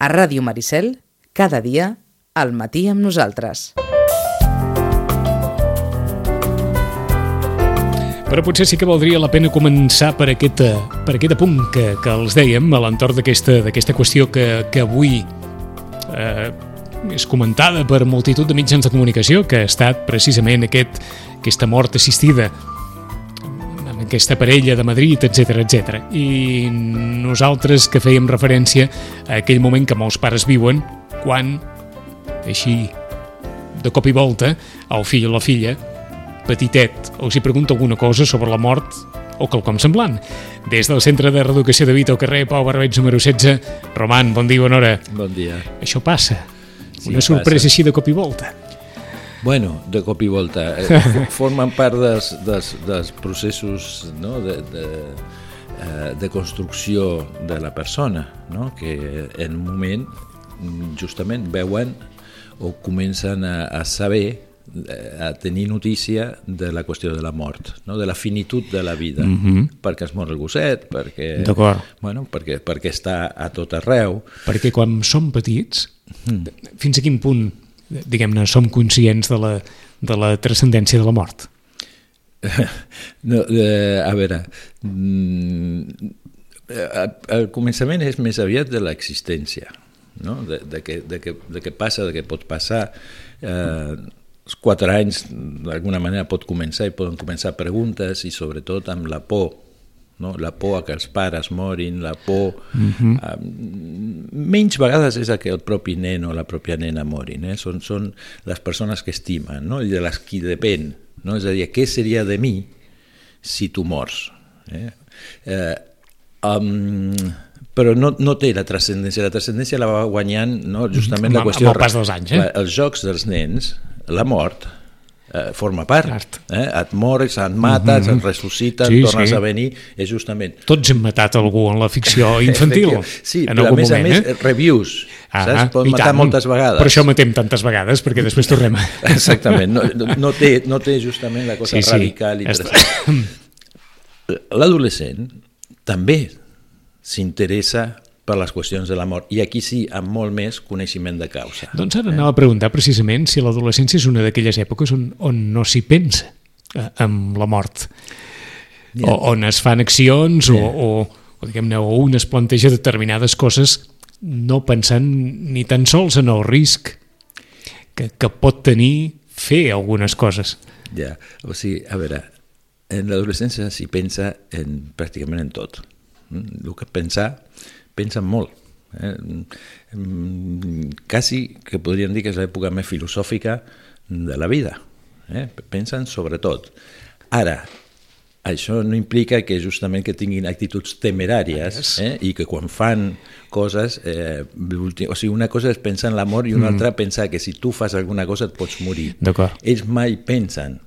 A Ràdio Maricel, cada dia, al matí amb nosaltres. Però potser sí que valdria la pena començar per aquest, eh, per aquest punt que, que els dèiem a l'entorn d'aquesta qüestió que, que avui eh, és comentada per multitud de mitjans de comunicació, que ha estat precisament aquest, aquesta mort assistida aquesta parella de Madrid, etc etc. I nosaltres que fèiem referència a aquell moment que molts pares viuen quan, així, de cop i volta, el fill o la filla petitet els hi pregunta alguna cosa sobre la mort o quelcom semblant. Des del Centre de Reeducació de Vita al carrer Pau Barbeig número 16, Roman, bon dia, bona hora. Bon dia. Això passa. Sí, Una sorpresa passa. així de cop i volta. Bueno, de cop i volta. Eh, formen part dels, dels, dels processos no? de, de, eh, de construcció de la persona, no? que en un moment justament veuen o comencen a, a saber Eh, a tenir notícia de la qüestió de la mort, no? de la finitud de la vida, mm -hmm. perquè es mor el gosset, perquè, bueno, perquè, perquè està a tot arreu. Perquè quan som petits, mm. fins a quin punt, diguem-ne, som conscients de la, de la transcendència de la mort? no, eh, a veure, mm, el començament és més aviat de l'existència, no? de, de, que, de, que, de que passa, de què pot passar, eh, els quatre anys d'alguna manera pot començar i poden començar preguntes i sobretot amb la por no? la por a que els pares morin, la por... Uh -huh. a, menys vegades és a que el propi nen o la pròpia nena morin, eh? són, són les persones que estimen no? i de les qui depèn. No? És a dir, què seria de mi si tu mors? Eh? Eh, um, però no, no té la transcendència. La transcendència la va guanyant no? justament la qüestió... Amb el pas dels anys, eh? Els jocs dels nens la mort eh, forma part. Eh? Et mors, et mates, mm -hmm. et ressuscites, sí, tornes sí. a venir, és justament... Tots hem matat algú en la ficció infantil. sí, en però a més moment, a més, eh? reviews, ah, saps? Pots matar tant. moltes vegades. Per això matem tantes vegades, perquè després tornem a... Exactament, no, no, té, no té justament la cosa sí, radical sí. i interessant. L'adolescent també s'interessa per les qüestions de la mort, i aquí sí, amb molt més coneixement de causa. Doncs ara eh? anava a preguntar precisament si l'adolescència és una d'aquelles èpoques on, on no s'hi pensa eh, amb la mort, yeah. o, on es fan accions yeah. o, o, o, diguem-ne, o un es planteja determinades coses no pensant ni tan sols en el risc que, que pot tenir fer algunes coses. Ja, o sigui, a veure, en l'adolescència s'hi pensa en, pràcticament en tot. Mm? El que pensar pensen molt. Eh? Quasi que podríem dir que és l'època més filosòfica de la vida. Eh? Pensen sobre tot. Ara, això no implica que justament que tinguin actituds temeràries eh? i que quan fan coses, eh, o sigui, una cosa és pensar en la mort i una mm. altra pensar que si tu fas alguna cosa et pots morir. Ells mai pensen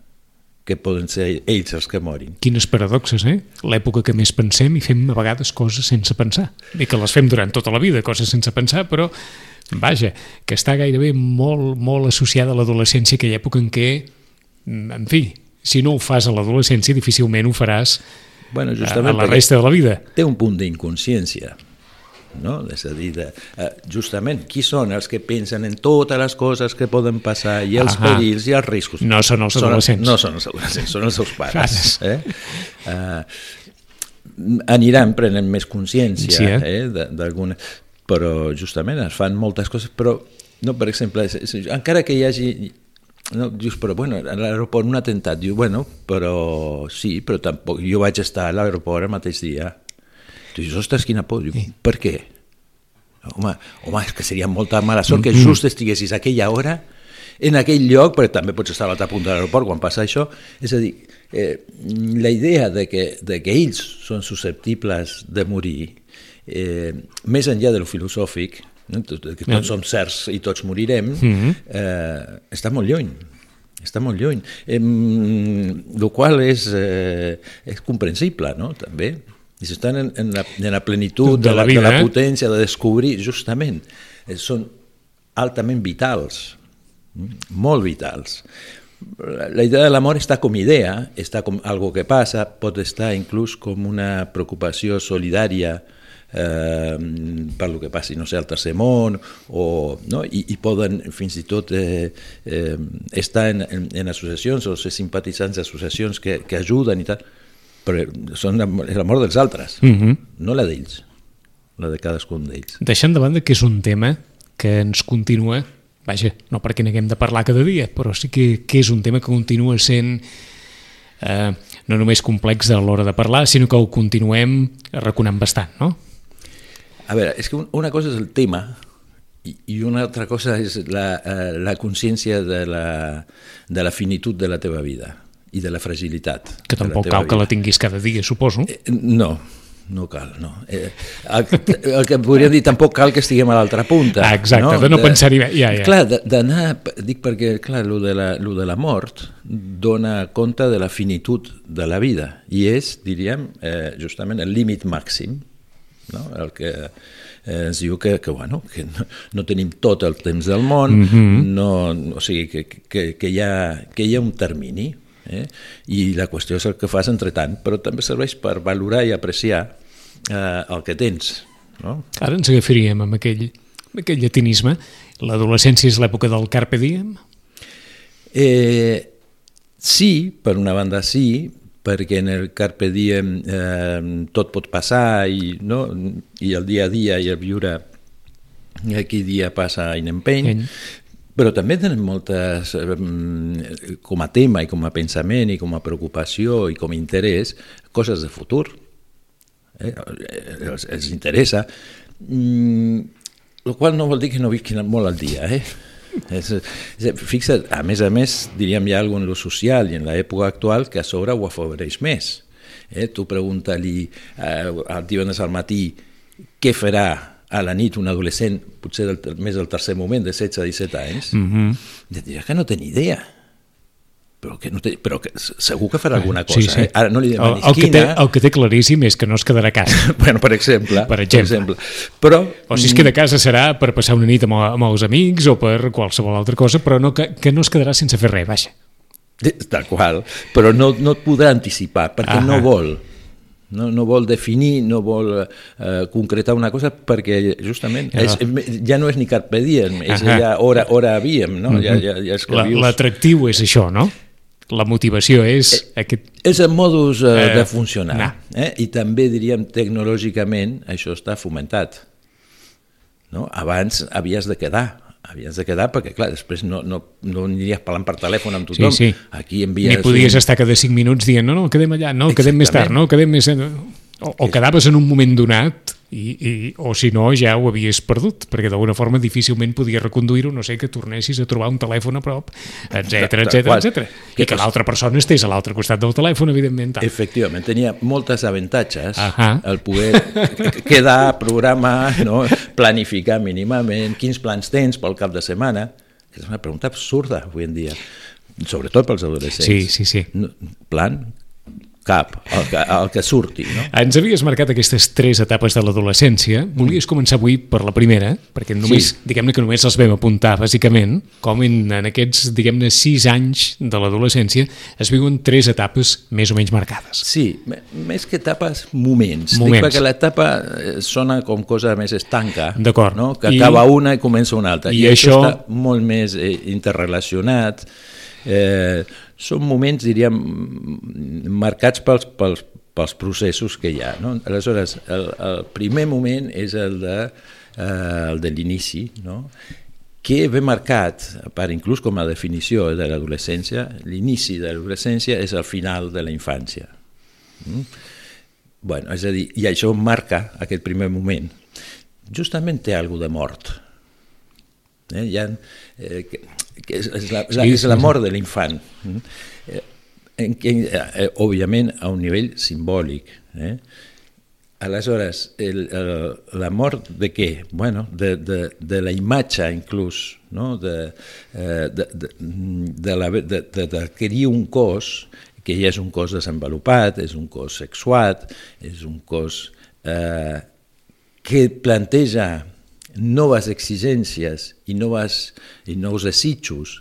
que poden ser ells els que morin. Quines paradoxes, eh? L'època que més pensem i fem a vegades coses sense pensar. I que les fem durant tota la vida, coses sense pensar, però vaja, que està gairebé molt, molt associada a l'adolescència, aquella època en què, en fi, si no ho fas a l'adolescència, difícilment ho faràs bueno, justament a la resta de la vida. Té un punt d'inconsciència no? és a dir, de, uh, justament, qui són els que pensen en totes les coses que poden passar i els Ahà. perills i els riscos? No són els adolescents. no són els adolescents, són els seus pares. eh? Uh, aniran prenent més consciència sí, eh? eh? d'alguna... Però justament es fan moltes coses, però, no, per exemple, encara que hi hagi no, dius, però bueno, a l'aeroport un atemptat, diu, bueno, però sí, però tampoc, jo vaig estar a l'aeroport el mateix dia Tu dius, ostres, quina por. Diu, per què? Home, home, és que seria molta mala sort que mm-hmm. just estiguessis a aquella hora en aquell lloc, perquè també pots estar a l'altra punta de l'aeroport quan passa això. És a dir, eh, la idea de que, de que ells són susceptibles de morir, eh, més enllà de lo filosòfic, no? que tots som certs i tots morirem, mm-hmm. eh, està molt lluny està molt lluny, eh, el qual és, eh, és comprensible, no?, també. I s'estan en, en, la, en la plenitud de, de, la, vida, de la eh? potència de descobrir, justament, eh, són altament vitals, mm, molt vitals. La idea de l'amor està com idea, està com algo que passa, pot estar inclús com una preocupació solidària eh, per lo que passi, no sé, al tercer món, o, no? I, i poden fins i tot eh, eh, estar en, en, en associacions o ser simpatitzants d'associacions que, que ajuden i tal, però són la, la mort dels altres, uh Mhm. -huh. no la d'ells, la de cadascun d'ells. Deixant de banda que és un tema que ens continua, vaja, no perquè n'haguem de parlar cada dia, però sí que, que és un tema que continua sent eh, no només complex a l'hora de parlar, sinó que ho continuem reconant bastant, no? A veure, és que un- una cosa és el tema i, i una altra cosa és la, eh, la consciència de la, de la finitud de la teva vida i de la fragilitat. Que tampoc cal que la tinguis cada dia, suposo. Eh, No, no cal, no. Eh, el, el que podríem dir, tampoc cal que estiguem a l'altra punta. Ah, exacte, de no pensar-hi bé, ja, ja. Clar, d'anar, dic perquè, clar, lo de, la, lo de la mort dona compte de la finitud de la vida i és, diríem, eh, justament el límit màxim, no? el que eh, ens diu que, que, bueno, que no, no tenim tot el temps del món, mm -hmm. no, o sigui, que, que, que, hi ha, que hi ha un termini, eh? i la qüestió és el que fas entre tant, però també serveix per valorar i apreciar eh, el que tens. No? Ara ens agafaríem amb aquell, amb aquell llatinisme. L'adolescència és l'època del carpe diem? Eh, sí, per una banda sí, perquè en el carpe diem eh, tot pot passar i, no? i el dia a dia i el viure aquell dia passa inempeny, Ell. Però també tenen moltes, eh, com a tema i com a pensament i com a preocupació i com a interès, coses de futur. Eh? Els, els interessa. Mm, el qual no vol dir que no visquin molt al dia, eh? És, és, fixa't, a més a més, diríem, alguna en lo social i en l'època actual que a sobre ho afavoreix més. Eh? Tu pregunta-li eh, el divendres al matí què farà a la nit un adolescent, potser del, més del tercer moment, de 16 a 17 anys, mm -hmm. et dirà que no té ni idea. Però, que no té, però que segur que farà alguna cosa. Sí, sí. Eh? Ara no li El, demanis el, que té, quina. el que té claríssim és que no es quedarà a casa. bueno, per exemple. Per exemple. Però, O si es queda a casa serà per passar una nit amb, amb els amics o per qualsevol altra cosa, però no, que, que no es quedarà sense fer res, vaja. Tal qual, però no, no et podrà anticipar, perquè Ahà. no vol. No, no vol definir, no vol eh, concretar una cosa perquè justament Ja. és, ja no és ni carpe diem, és Ahà. ja hora, hora havíem, no? ja, ja, ja és que. L'atractiu és això, no? La motivació és aquest... És el modus eh, Eh, de funcionar. anar. Eh? I també, diríem, tecnològicament això està fomentat. No? Abans havies de quedar, havies de quedar perquè, clar, després no, no, no aniries parlant per telèfon amb tothom. Sí, sí. Aquí envies... Ni podies un- estar cada 5 minuts dient no, no, quedem allà, no, quedem més tard, Exactament. no, quedem més... O, o quedaves en un moment donat i, i, o si no ja ho havies perdut, perquè d'alguna forma difícilment podies reconduir-ho, no sé, que tornessis a trobar un telèfon a prop, etc etc etc. I que l'altra persona estés a l'altre costat del telèfon, evidentment. Tal. Efectivament, tenia moltes avantatges Ahà. el poder quedar, programar, no? planificar mínimament, quins plans tens pel cap de setmana, que és una pregunta absurda avui en dia, sobretot pels adolescents. Sí, sí, sí. Plan, cap, el que, el que surti. No? Ens havies marcat aquestes tres etapes de l'adolescència. Volies començar avui per la primera, perquè només, Sí. diguem-ne que només els vam apuntar, bàsicament, com en, en aquests, diguem-ne, sis anys de l'adolescència es viuen tres etapes més o menys marcades. Sí, més que etapes, moments. Moments. Dic perquè l'etapa eh, sona com cosa més estanca, no? que I- acaba una i comença una altra. i I, això això- està molt més eh, interrelacionat. Eh, són moments, diríem, marcats pels, pels, pels processos que hi ha. No? Aleshores, el, el primer moment és el de, eh, el de l'inici, no? que ve marcat, per inclús com a definició de l'adolescència, l'inici de l'adolescència és el final de la infància. Mm? Bueno, és a dir, i això marca aquest primer moment. Justament té alguna de mort. Eh? Ha, eh, que, és, és, la, la, Sí, és la mort de l'infant. Mm? Eh, en, eh, òbviament, a un nivell simbòlic. Eh? Aleshores, el, el, la mort de què? Bueno, de, de, de la imatge inclús, no? de, eh, de, de, de, la, de, de, d'adquirir un cos que ja és un cos desenvolupat, és un cos sexuat, és un cos eh, que planteja noves exigències i, noves, i nous desitjos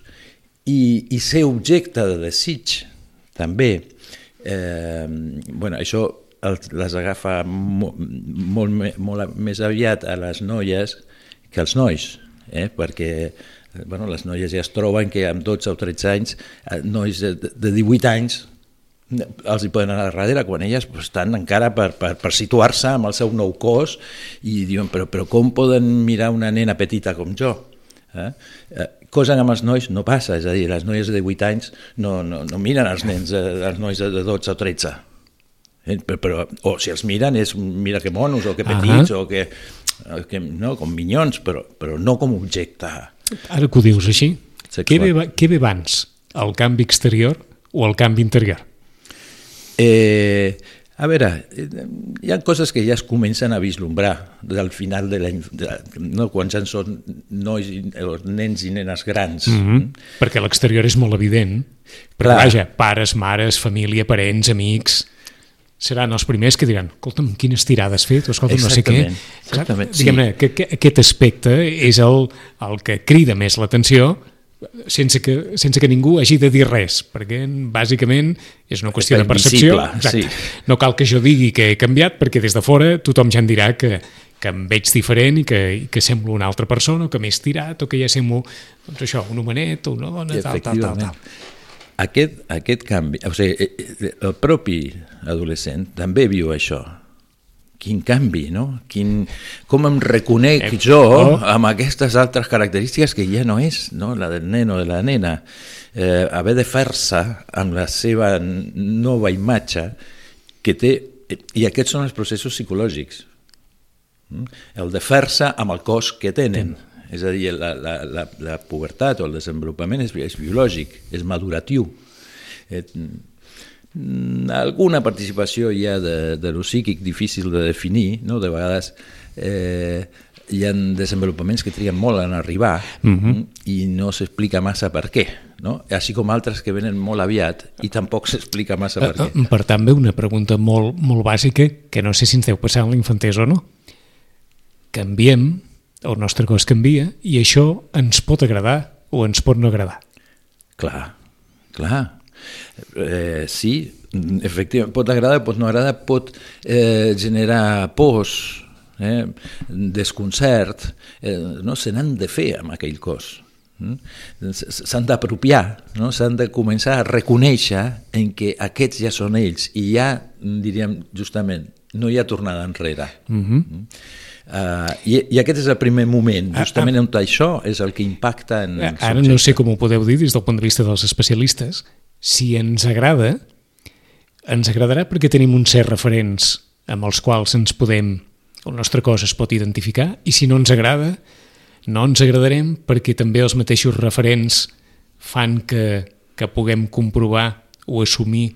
i, i ser objecte de desig també. Eh, bueno, això les agafa molt, molt, molt més aviat a les noies que als nois, eh? perquè bueno, les noies ja es troben que amb 12 o 13 anys, eh, nois de, de 18 anys els hi poden anar darrere quan elles pues, estan encara per, per, per situar-se amb el seu nou cos i diuen però, però com poden mirar una nena petita com jo? Eh? Eh, cosa que amb els nois no passa, és a dir, les noies de 18 anys no, no, no miren els nens, eh, els nois de 12 o 13. Eh? Però, però, o si els miren és mira que monos o que petits uh -huh. o que, que no, com minyons, però, però no com objecte. Ara que ho dius així, què ve, què ve abans, el canvi exterior o el canvi interior? Eh, a veure, hi ha coses que ja es comencen a vislumbrar del final de l'any, no? quan ja són nois, nens i nenes grans. Mm -hmm. Perquè l'exterior és molt evident. Però Clar. vaja, pares, mares, família, parents, amics seran els primers que diran escolta'm, quines tirades fet, o escolta'm, no sé què. Exactament, Diguem-ne que, que aquest aspecte és el, el que crida més l'atenció sense que, sense que ningú hagi de dir res, perquè bàsicament és una qüestió de percepció. Sí. No cal que jo digui que he canviat, perquè des de fora tothom ja em dirà que, que em veig diferent i que, i que semblo una altra persona, o que m'he estirat, o que ja semblo doncs això, un homenet o una dona, tal, tal, tal, tal. Aquest, aquest canvi, o sigui, eh, eh, el propi adolescent també viu això, quin canvi, no? Quin, com em reconec eh, jo oh. amb aquestes altres característiques que ja no és no? la del nen o de la nena. Eh, haver de fer-se amb la seva nova imatge que té... I aquests són els processos psicològics. Mm? El de fer-se amb el cos que tenen. Ten. És a dir, la, la, la, la pubertat o el desenvolupament és, és biològic, és maduratiu. Eh, alguna participació hi ha de, de lo psíquic difícil de definir, no? de vegades eh, hi ha desenvolupaments que triguen molt en arribar uh mhm. -huh. i no s'explica massa per què, no? així com altres que venen molt aviat i tampoc s'explica massa per què. Eh, per tant, ve una pregunta molt, molt bàsica que no sé si ens deu passar en l'infantès o no. Canviem, el nostre cos canvia i això ens pot agradar o ens pot no agradar. Clar, clar. Eh, sí, efectivament, pot agradar, pot no agradar, pot eh, generar pors, eh, desconcert, eh, no se n'han de fer amb aquell cos. Mm? S'han d'apropiar, no? s'han de començar a reconèixer en què aquests ja són ells i ja, diríem justament, no hi ha tornada enrere. Uh -huh. mm? Uh, i, I aquest és el primer moment, ah, justament ah, on això és el que impacta en... Ara no sé com ho podeu dir des del punt de vista dels especialistes, si ens agrada, ens agradarà perquè tenim uns certs referents amb els quals ens podem, el nostre cos es pot identificar, i si no ens agrada, no ens agradarem perquè també els mateixos referents fan que, que puguem comprovar o assumir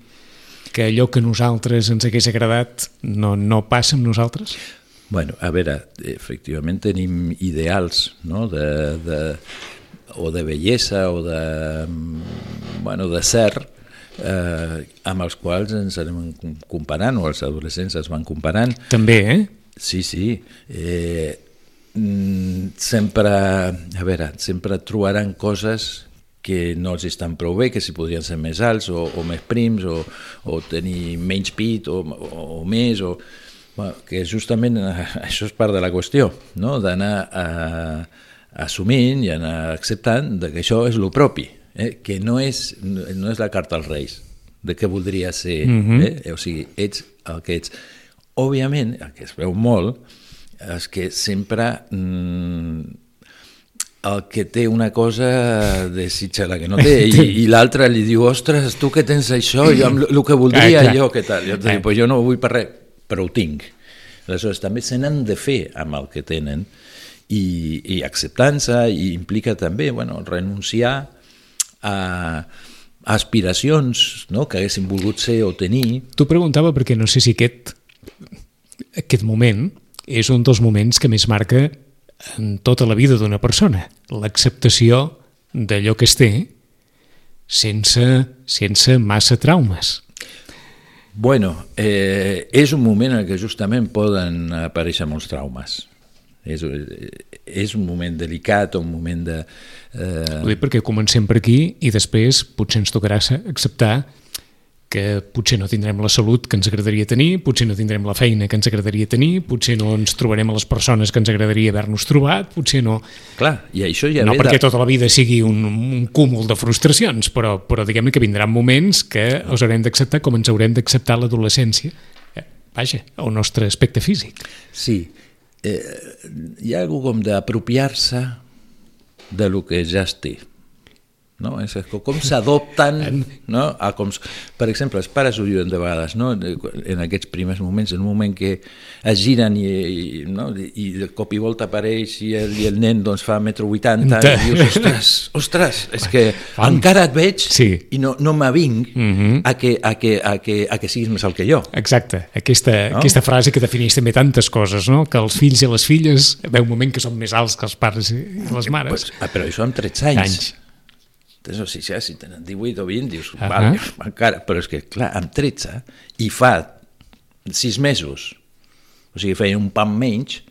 que allò que nosaltres ens hagués agradat no, no passa amb nosaltres? Bueno, a veure, efectivament tenim ideals no? de, de, o de bellesa o de, bueno, de ser eh, amb els quals ens anem comparant o els adolescents es van comparant. També, eh? Sí, sí. Eh, mm, sempre, a veure, sempre trobaran coses que no els estan prou bé, que si podrien ser més alts o, o més prims o, o tenir menys pit o, o, o més o, bueno, que justament això és part de la qüestió, no? d'anar a, assumint i anar acceptant de que això és lo propi, eh? que no és, no és la carta als reis, de què voldria ser, mm -hmm. eh? o sigui, ets el que ets. Òbviament, el que es veu molt, és que sempre mm, el que té una cosa desitja la que no té i, i l'altre li diu, ostres, tu que tens això, jo amb el que voldria, ah, jo què tal? Jo, dic, pues jo no ho vull per res, però ho tinc. Aleshores, també se n'han de fer amb el que tenen i, i acceptança i implica també bueno, renunciar a aspiracions no? que haguessin volgut ser o tenir. T'ho preguntava perquè no sé si aquest, aquest moment és un dels moments que més marca en tota la vida d'una persona, l'acceptació d'allò que es té sense, sense massa traumes. Bueno, eh, és un moment en què justament poden aparèixer molts traumes és, és un moment delicat, un moment de... Eh... Ho dic perquè comencem per aquí i després potser ens tocarà acceptar que potser no tindrem la salut que ens agradaria tenir, potser no tindrem la feina que ens agradaria tenir, potser no ens trobarem a les persones que ens agradaria haver-nos trobat, potser no... Clar, i això ja no perquè de... tota la vida sigui un, un cúmul de frustracions, però, però diguem que vindran moments que els haurem d'acceptar com ens haurem d'acceptar l'adolescència. Eh, vaja, el nostre aspecte físic. Sí, eh, hi ha algú com d'apropiar-se de lo que ja es té. No? És com s'adopten, no? a com, per exemple, els pares ho diuen de vegades, no? en aquests primers moments, en un moment que es giren i, i, no? i de cop i volta apareix i el, i el nen doncs, fa metro 80 i dius, ostres, ostres, és que encara et veig sí. i no, no m'avinc mm -hmm. a, que, a, que, a, que, a que siguis més alt que jo. Exacte, aquesta, no? aquesta frase que defineix també tantes coses, no? que els fills i les filles ve un moment que són més alts que els pares i les mares. Pues, ah, però això amb 13 anys. anys tens, o sigui, ja, si tenen 18 o 20, dius, uh -huh. vale, encara, però és que, clar, amb 13, i fa 6 mesos, o sigui, feien un pam menys,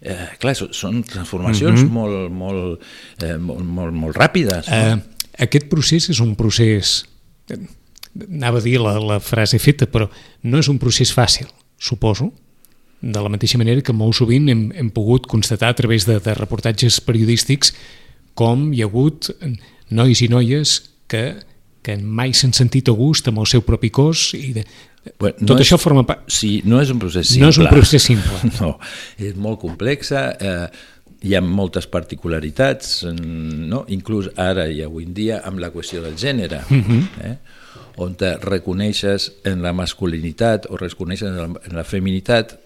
eh, clar, són transformacions uh mhm. -huh. molt, molt, eh, molt, molt, molt ràpides. No? Uh, aquest procés és un procés, anava a dir la, la frase feta, però no és un procés fàcil, suposo, de la mateixa manera que molt sovint hem, hem pogut constatar a través de, de reportatges periodístics com hi ha hagut nois i noies que, que mai s'han sentit a gust amb el seu propi cos i de, Bueno, no Tot és, això forma part... Sí, no és un procés simple. No és un procés simple. No, és molt complexa, eh, hi ha moltes particularitats, no? inclús ara i avui en dia amb la qüestió del gènere, uh mhm. -huh. eh? on te reconeixes en la masculinitat o reconeixes en la, en la feminitat,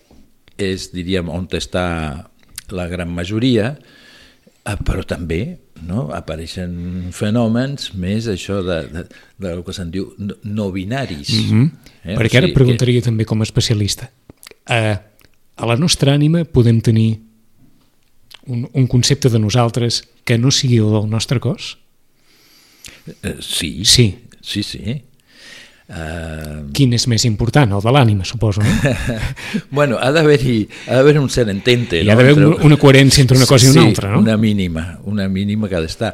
és, diríem, on està la gran majoria, eh, però també no? apareixen fenòmens més això de, de, de del que se'n diu no binaris. Mm -hmm. eh? Perquè ara preguntaria que... també com a especialista. A, a la nostra ànima podem tenir un, un concepte de nosaltres que no sigui el del nostre cos? Uh, sí. Sí. Sí, sí. Uh... Quin és més important? El de l'ànima, suposo, no? bueno, ha d'haver un cert entente. Hi ha no? d'haver entre... una coherència entre una cosa sí, i una altra, no? una mínima, una mínima que ha d'estar.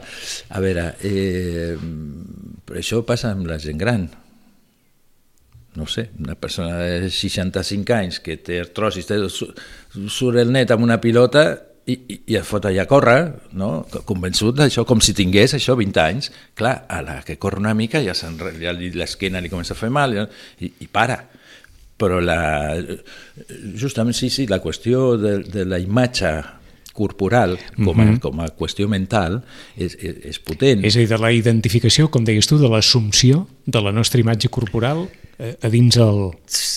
A veure, eh, això passa amb la gent gran. No sé, una persona de 65 anys que té artrosis, té, surt el net amb una pilota i, i, i es fot allà a córrer, no? convençut d'això, com si tingués això 20 anys. Clar, a la que corre una mica ja, ja l'esquena li comença a fer mal i, i para. Però la, justament sí, sí, la qüestió de, de la imatge corporal com a, mm -hmm. com a qüestió mental és, és, és potent. És a dir, de la identificació, com deies tu, de l'assumpció de la nostra imatge corporal eh, a dins el...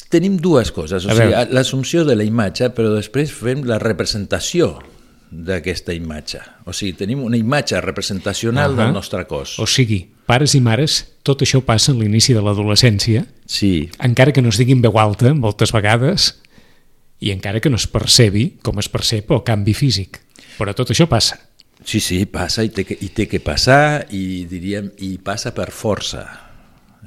Tenim dues coses, o sigui, l'assumpció de la imatge, però després fem la representació d'aquesta imatge. O sigui, tenim una imatge representacional uh -huh. del nostre cos. O sigui, pares i mares, tot això passa a l'inici de l'adolescència, sí. encara que no es diguin veu alta, moltes vegades, i encara que no es percebi com es percep el canvi físic. Però tot això passa. Sí, sí, passa i té que, i té que passar i diríem, i passa per força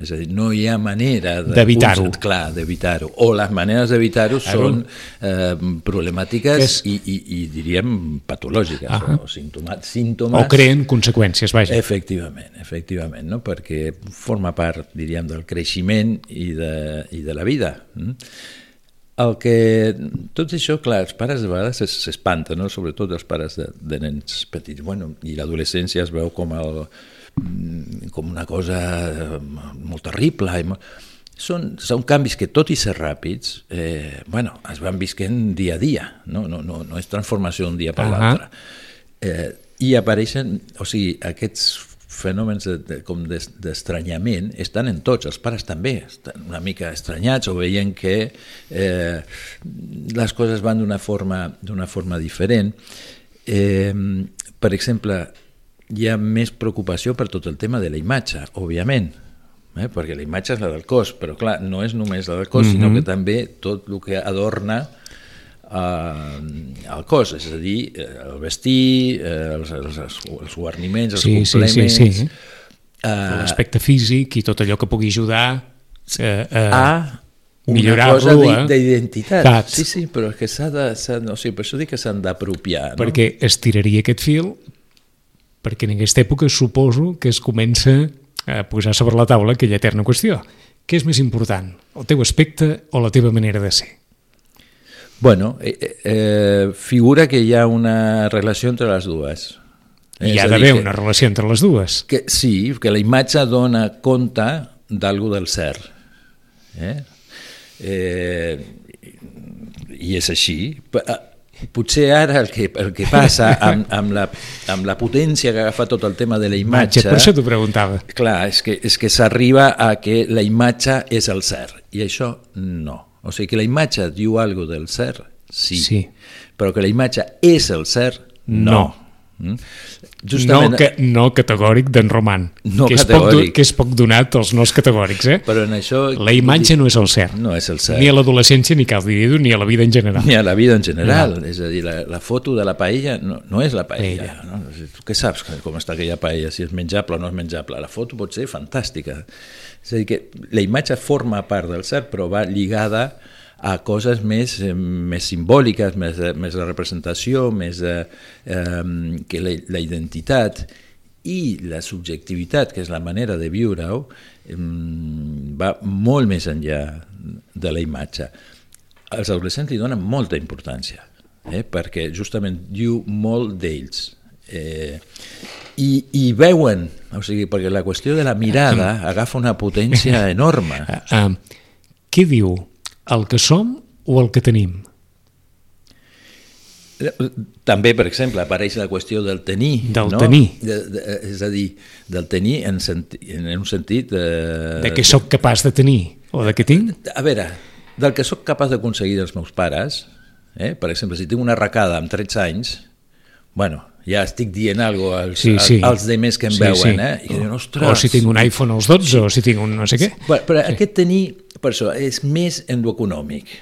és a dir, no hi ha manera d'evitar-ho. Clar, d'evitar-ho. O les maneres d'evitar-ho són eh, problemàtiques és... i, i, i diríem patològiques, -huh. o símptomes, símptomes... O creen conseqüències, vaja. Efectivament, efectivament, no? perquè forma part, diríem, del creixement i de, i de la vida. Mm? El que... Tot això, clar, els pares de vegades s'espanten, no? sobretot els pares de, de nens petits. Bueno, I l'adolescència es veu com el com una cosa eh, molt terrible. I molt... Són, són canvis que, tot i ser ràpids, eh, bueno, es van visquent dia a dia, no, no, no, no és transformació d'un dia per uh -huh. l'altre. Eh, I apareixen, o sigui, aquests fenòmens de, de, com d'estranyament estan en tots, els pares també estan una mica estranyats o veient que eh, les coses van d'una forma, forma diferent. Eh, per exemple, hi ha més preocupació per tot el tema de la imatge, òbviament, eh? perquè la imatge és la del cos, però clar, no és només la del cos, mm -hmm. sinó que també tot el que adorna eh, el cos, és a dir, eh, el vestir, eh, els, els, els guarniments, els sí, complements... Sí, sí, sí. Eh, L'aspecte físic i tot allò que pugui ajudar eh, eh, a una cosa eh? d'identitat. Sí, sí, però és que s'ha de... No, o sigui, per això dic que s'han d'apropiar. No? Perquè estiraria aquest fil perquè en aquesta època suposo que es comença a posar sobre la taula aquella eterna qüestió. què és més important, el teu aspecte o la teva manera de ser? Bueno, eh, eh, figura que hi ha una relació entre les dues. Hi ha d'haver una relació entre les dues. Que, sí, que la imatge dona compte d'algú del cert. Eh? Eh, I és així. Potser ara el que, el que passa amb, amb, la, amb la potència que agafa tot el tema de la imatge... Per això t'ho preguntava. Clar, és que, és que s'arriba a que la imatge és el cert, i això no. O sigui que la imatge diu alguna del cert, sí, sí. però que la imatge és el cert, no. no. Mm? Justament... No, que, no categòric d'en Roman, no que, és poc, que és poc donat als no categòrics. Eh? Però en això... La imatge no és el cert. No és el cert. Ni a l'adolescència, ni cal dir ni a la vida en general. Ni a la vida en general. No. És a dir, la, la foto de la paella no, no és la paella. paella. No? Tu què saps com està aquella paella, si és menjable o no és menjable? La foto pot ser fantàstica. És a dir, que la imatge forma part del cert, però va lligada a coses més, eh, més simbòliques, més, més la representació, més eh, que la, la identitat i la subjectivitat, que és la manera de viure-ho, eh, va molt més enllà de la imatge. Els adolescents li donen molta importància, eh, perquè justament diu molt d'ells. Eh, i, i veuen, o sigui, perquè la qüestió de la mirada agafa una potència enorme. Uh, uh, què diu el que som o el que tenim? També, per exemple, apareix la qüestió del tenir. Del no? tenir. De, de, és a dir, del tenir en, senti, en un sentit... De, de què sóc capaç de tenir o de què tinc? A veure, del que sóc capaç d'aconseguir dels meus pares, eh? per exemple, si tinc una arracada amb 13 anys, bueno, ja estic dient alguna cosa als, sí, sí. als demés que em sí, veuen, sí. eh? I diuen, o si tinc un iPhone als 12, o si tinc un no sé què. Però, però sí. aquest tenir, per això, és més en econòmic.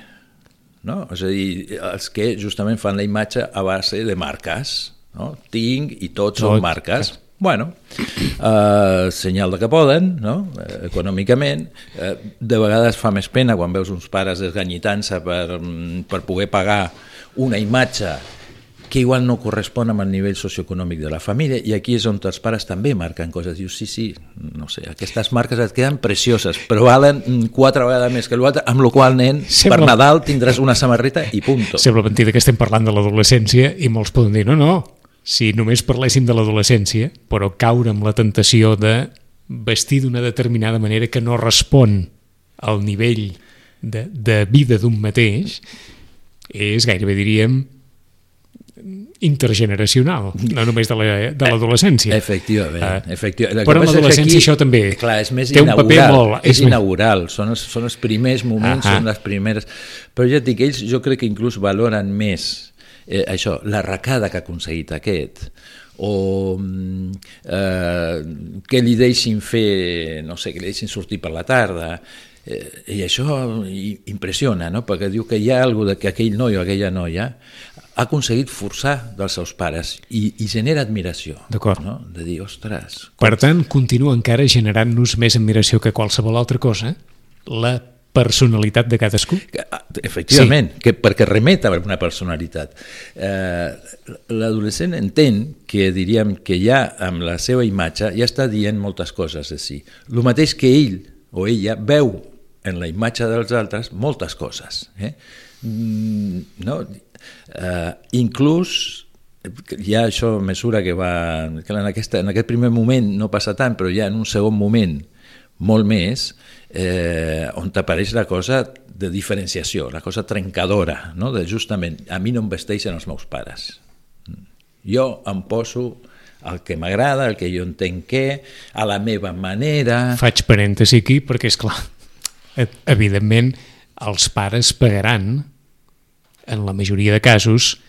No? És a dir, els que justament fan la imatge a base de marques. No? Tinc i tots Tot. són marques. Bueno, eh, senyal de que poden, no? eh, econòmicament. Eh, de vegades fa més pena quan veus uns pares desganyitant-se per, mm, per poder pagar una imatge que igual no correspon amb el nivell socioeconòmic de la família i aquí és on els pares també marquen coses dius, sí, sí, no sé, aquestes marques et queden precioses, però valen quatre vegades més que l'altre, amb la qual nen Sembla... per Nadal tindràs una samarreta i punto. Sembla mentida que estem parlant de l'adolescència i molts poden dir, no, no, si només parléssim de l'adolescència, però caure amb la tentació de vestir d'una determinada manera que no respon al nivell de, de vida d'un mateix, és gairebé diríem intergeneracional, no només de l'adolescència. La, efectivament. Uh, efectivament. Però en l'adolescència això també clar, és més té un paper molt... És, és inaugural, són els, són els primers moments, uh -huh. són les primeres... Però ja et dic, ells jo crec que inclús valoren més eh, això, la recada que ha aconseguit aquest, o mm, eh, que li deixin fer, no sé, que li deixin sortir per la tarda, eh, i això impressiona, no? perquè diu que hi ha alguna de que aquell noi o aquella noia ha aconseguit forçar dels seus pares i, i genera admiració. D'acord. No? De dir, ostres... Com... Per tant, continua encara generant-nos més admiració que qualsevol altra cosa la personalitat de cadascú? Ah, efectivament, sí. que, perquè remet a una personalitat. Eh, L'adolescent entén que diríem que ja amb la seva imatge ja està dient moltes coses de si. El mateix que ell o ella veu en la imatge dels altres moltes coses. Eh? Mm, no? Eh, inclús ja això mesura que va... que en, aquesta, en aquest primer moment no passa tant, però ja en un segon moment molt més, eh, on apareix la cosa de diferenciació, la cosa trencadora, no? de justament, a mi no em vesteixen els meus pares. Jo em poso el que m'agrada, el que jo entenc que, a la meva manera... Faig parèntesi aquí perquè, és clar, evidentment, els pares pagaran en la majoria de casos,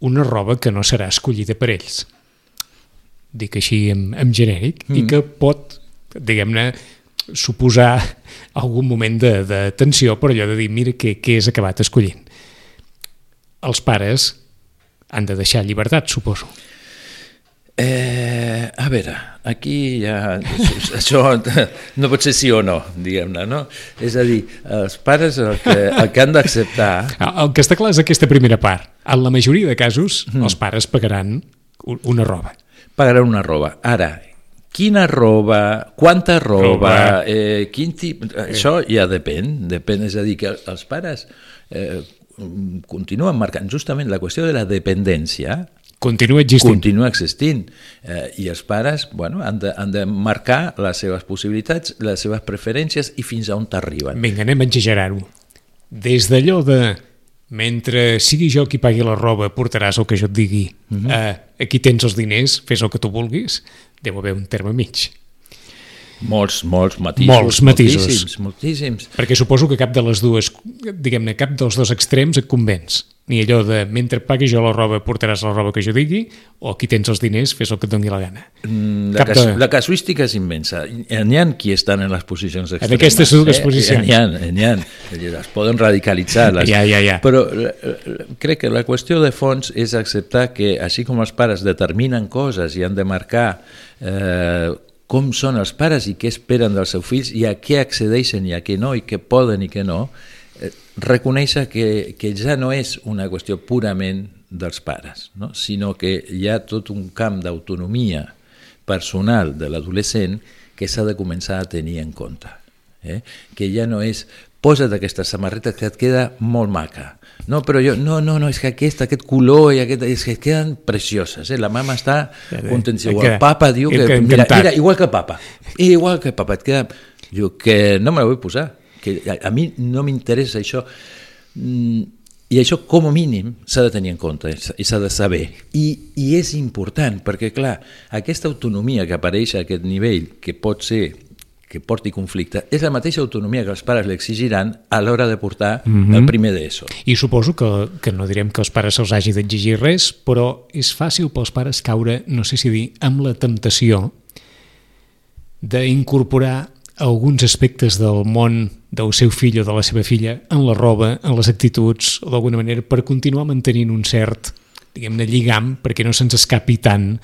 una roba que no serà escollida per ells. Dic així en, en genèric, mm. i que pot, diguem-ne, suposar algun moment de, de tensió per allò de dir, mira què, què és acabat escollint. Els pares han de deixar llibertat, suposo. Eh, a veure, aquí ja... Això no pot ser sí o no, diguem-ne, no? És a dir, els pares el que, el que han d'acceptar... El que està clar és aquesta primera part. En la majoria de casos, mm. els pares pagaran una roba. Pagaran una roba. Ara, quina roba, quanta roba, roba. Eh, quin tip... Eh. Això ja depèn, depèn, és a dir, que els pares eh, continuen marcant justament la qüestió de la dependència continua existint. Continua existint. Eh, I els pares bueno, han, de, han de marcar les seves possibilitats, les seves preferències i fins a on t'arriben. Vinga, anem a exagerar-ho. Des d'allò de mentre sigui jo qui pagui la roba, portaràs el que jo et digui. Uh -huh. eh, aquí tens els diners, fes el que tu vulguis. Deu haver un terme mig. Molts, molts matisos. Molts matisos. Moltíssims, moltíssims. Perquè suposo que cap de les dues, diguem-ne, cap dels dos extrems et convenç ni allò de mentre pagui jo la roba portaràs la roba que jo digui o aquí tens els diners, fes el que et doni la gana mm, la, cas, de... la casuística és immensa n'hi ha qui estan en les posicions extremes en aquestes dues eh? posicions n'hi ha, n'hi ha, es poden radicalitzar les... ja, ja, ja. però eh, crec que la qüestió de fons és acceptar que així com els pares determinen coses i han de marcar eh, com són els pares i què esperen dels seus fills i a què accedeixen i a què no i què poden i què no reconèixer que, que ja no és una qüestió purament dels pares, no? sinó que hi ha tot un camp d'autonomia personal de l'adolescent que s'ha de començar a tenir en compte. Eh? Que ja no és posa't aquesta samarreta que et queda molt maca. No, però jo, no, no, no, és que aquesta, aquest color i aquest, és que queden precioses. Eh? La mama està contenció. El papa diu que, mira, mira, igual que el papa, igual que el papa, et queda... Diu que no me la vull posar que a, a mi no m'interessa això mm, i això com a mínim s'ha de tenir en compte i s'ha de saber I, i és important perquè clar, aquesta autonomia que apareix a aquest nivell que pot ser que porti conflicte, és la mateixa autonomia que els pares li exigiran a l'hora de portar mm -hmm. el primer d'ESO. I suposo que, que no direm que els pares se'ls hagi d'exigir res, però és fàcil pels pares caure, no sé si dir, amb la temptació d'incorporar alguns aspectes del món del seu fill o de la seva filla en la roba, en les actituds, o d'alguna manera per continuar mantenint un cert, diguem-ne, lligam, perquè no se'ns escapi tant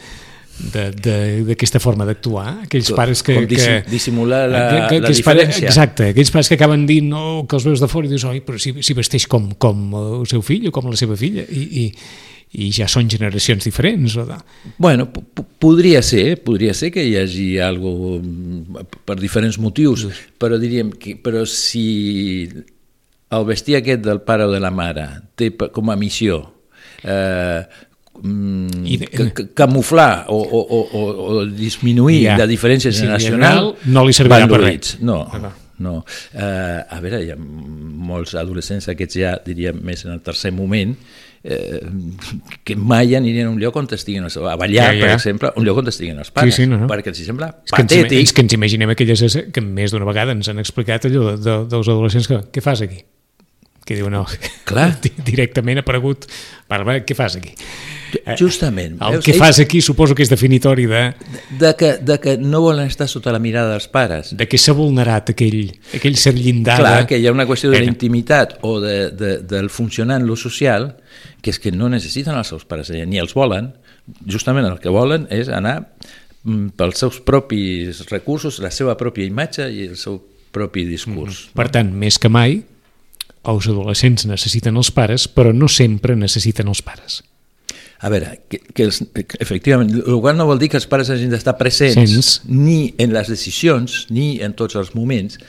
d'aquesta forma d'actuar aquells pares que... Com que dissimular la, que, que, la diferència. Pare, exacte, aquells pares que acaben dint no, que els veus de fora i dius, oi, però si, si vesteix com, com el seu fill o com la seva filla i, i, i ja són generacions diferents. O de... Bueno, podria ser, podria ser que hi hagi algo per diferents motius, però diríem que però si el vestir aquest del pare o de la mare té com a missió eh, mm, I de... camuflar o, o, o, o disminuir ja. la diferència generacional, sí, no li servirà per res. No, ah, no. Uh, a veure, hi ha molts adolescents, aquests ja diríem més en el tercer moment, eh, que mai anirien a un lloc on estiguin els, a ballar, ja, ja. per exemple, un lloc on estiguin els pares, sí, sí, no, no. perquè els sembla és patètic. Que ens, que ens imaginem aquelles que més d'una vegada ens han explicat allò de, de, dels adolescents que què fas aquí? Que diu no, Clar. directament ha aparegut, Bàrbara, què fas aquí? Eh, justament. El veus? que fas aquí suposo que és definitori de... De que, de que no volen estar sota la mirada dels pares. De que s'ha vulnerat aquell, aquell ser llindar. Clar, que hi ha una qüestió de la intimitat o de, de, del funcionar en lo social que és que no necessiten els seus pares allà, ni els volen, justament el que volen és anar mm, pels seus propis recursos, la seva pròpia imatge i el seu propi discurs. Mm -hmm. Per tant, més que mai, els adolescents necessiten els pares, però no sempre necessiten els pares. A veure, que, que els, efectivament, el qual no vol dir que els pares hagin d'estar presents Sents. ni en les decisions ni en tots els moments.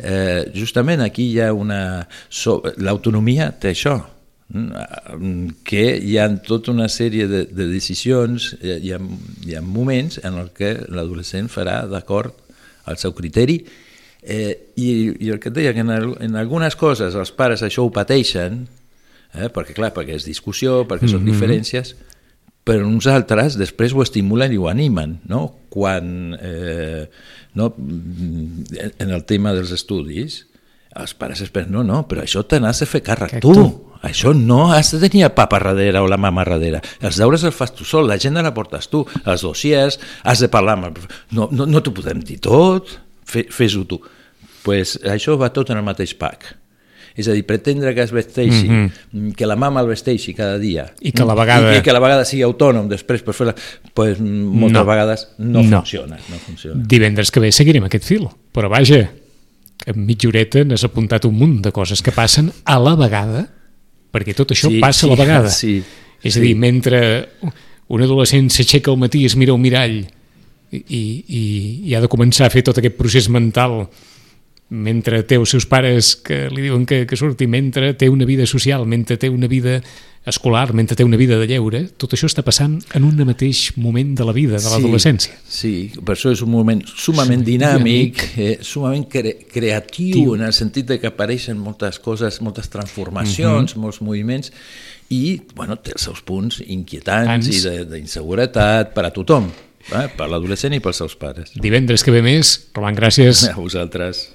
Eh, justament aquí hi ha una... So, L'autonomia té això, que hi ha tota una sèrie de, de decisions, hi ha, hi ha moments en el que l'adolescent farà d'acord al seu criteri eh, i, i el que et deia, que en, en algunes coses els pares això ho pateixen, eh, perquè clar, perquè és discussió, perquè són mm -hmm. diferències, però uns altres després ho estimulen i ho animen, no? Quan, eh, no, en el tema dels estudis, els pares esperen, no, no, però això te n'has de fer càrrec tu. tu. Això no has de tenir el papa darrere o la mama darrere. Els deures els fas tu sol, la gent la portes tu, els dossiers, has de parlar amb el... No, no, no t'ho podem dir tot, fes-ho tu. pues això va tot en el mateix pack. És a dir, pretendre que es vesteixi, mm -hmm. que la mama el vesteixi cada dia i que la vegada, i, i que la vegada sigui autònom després per fer-la, pues, moltes no. vegades no, no. funciona, no funciona. Divendres que ve seguirem aquest fil, però vaja, en mitja horeta n'has apuntat un munt de coses que passen a la vegada perquè tot això sí, passa sí, a la vegada. Sí, és a dir, mentre un adolescent s'aixeca al matí i es mira al mirall i, i, i ha de començar a fer tot aquest procés mental mentre té els seus pares que li diuen que, que surti, mentre té una vida social, mentre té una vida escolar, mentre té una vida de lleure, tot això està passant en un mateix moment de la vida, de sí, l'adolescència. Sí, per això és un moment sumament dinàmic, eh, sumament cre creatiu, Tiu. en el sentit de que apareixen moltes coses, moltes transformacions, uh -huh. molts moviments, i bueno, té els seus punts inquietants Ans. i d'inseguretat per a tothom, eh? per l'adolescent i pels seus pares. Divendres que ve més, Roman, gràcies. A vosaltres.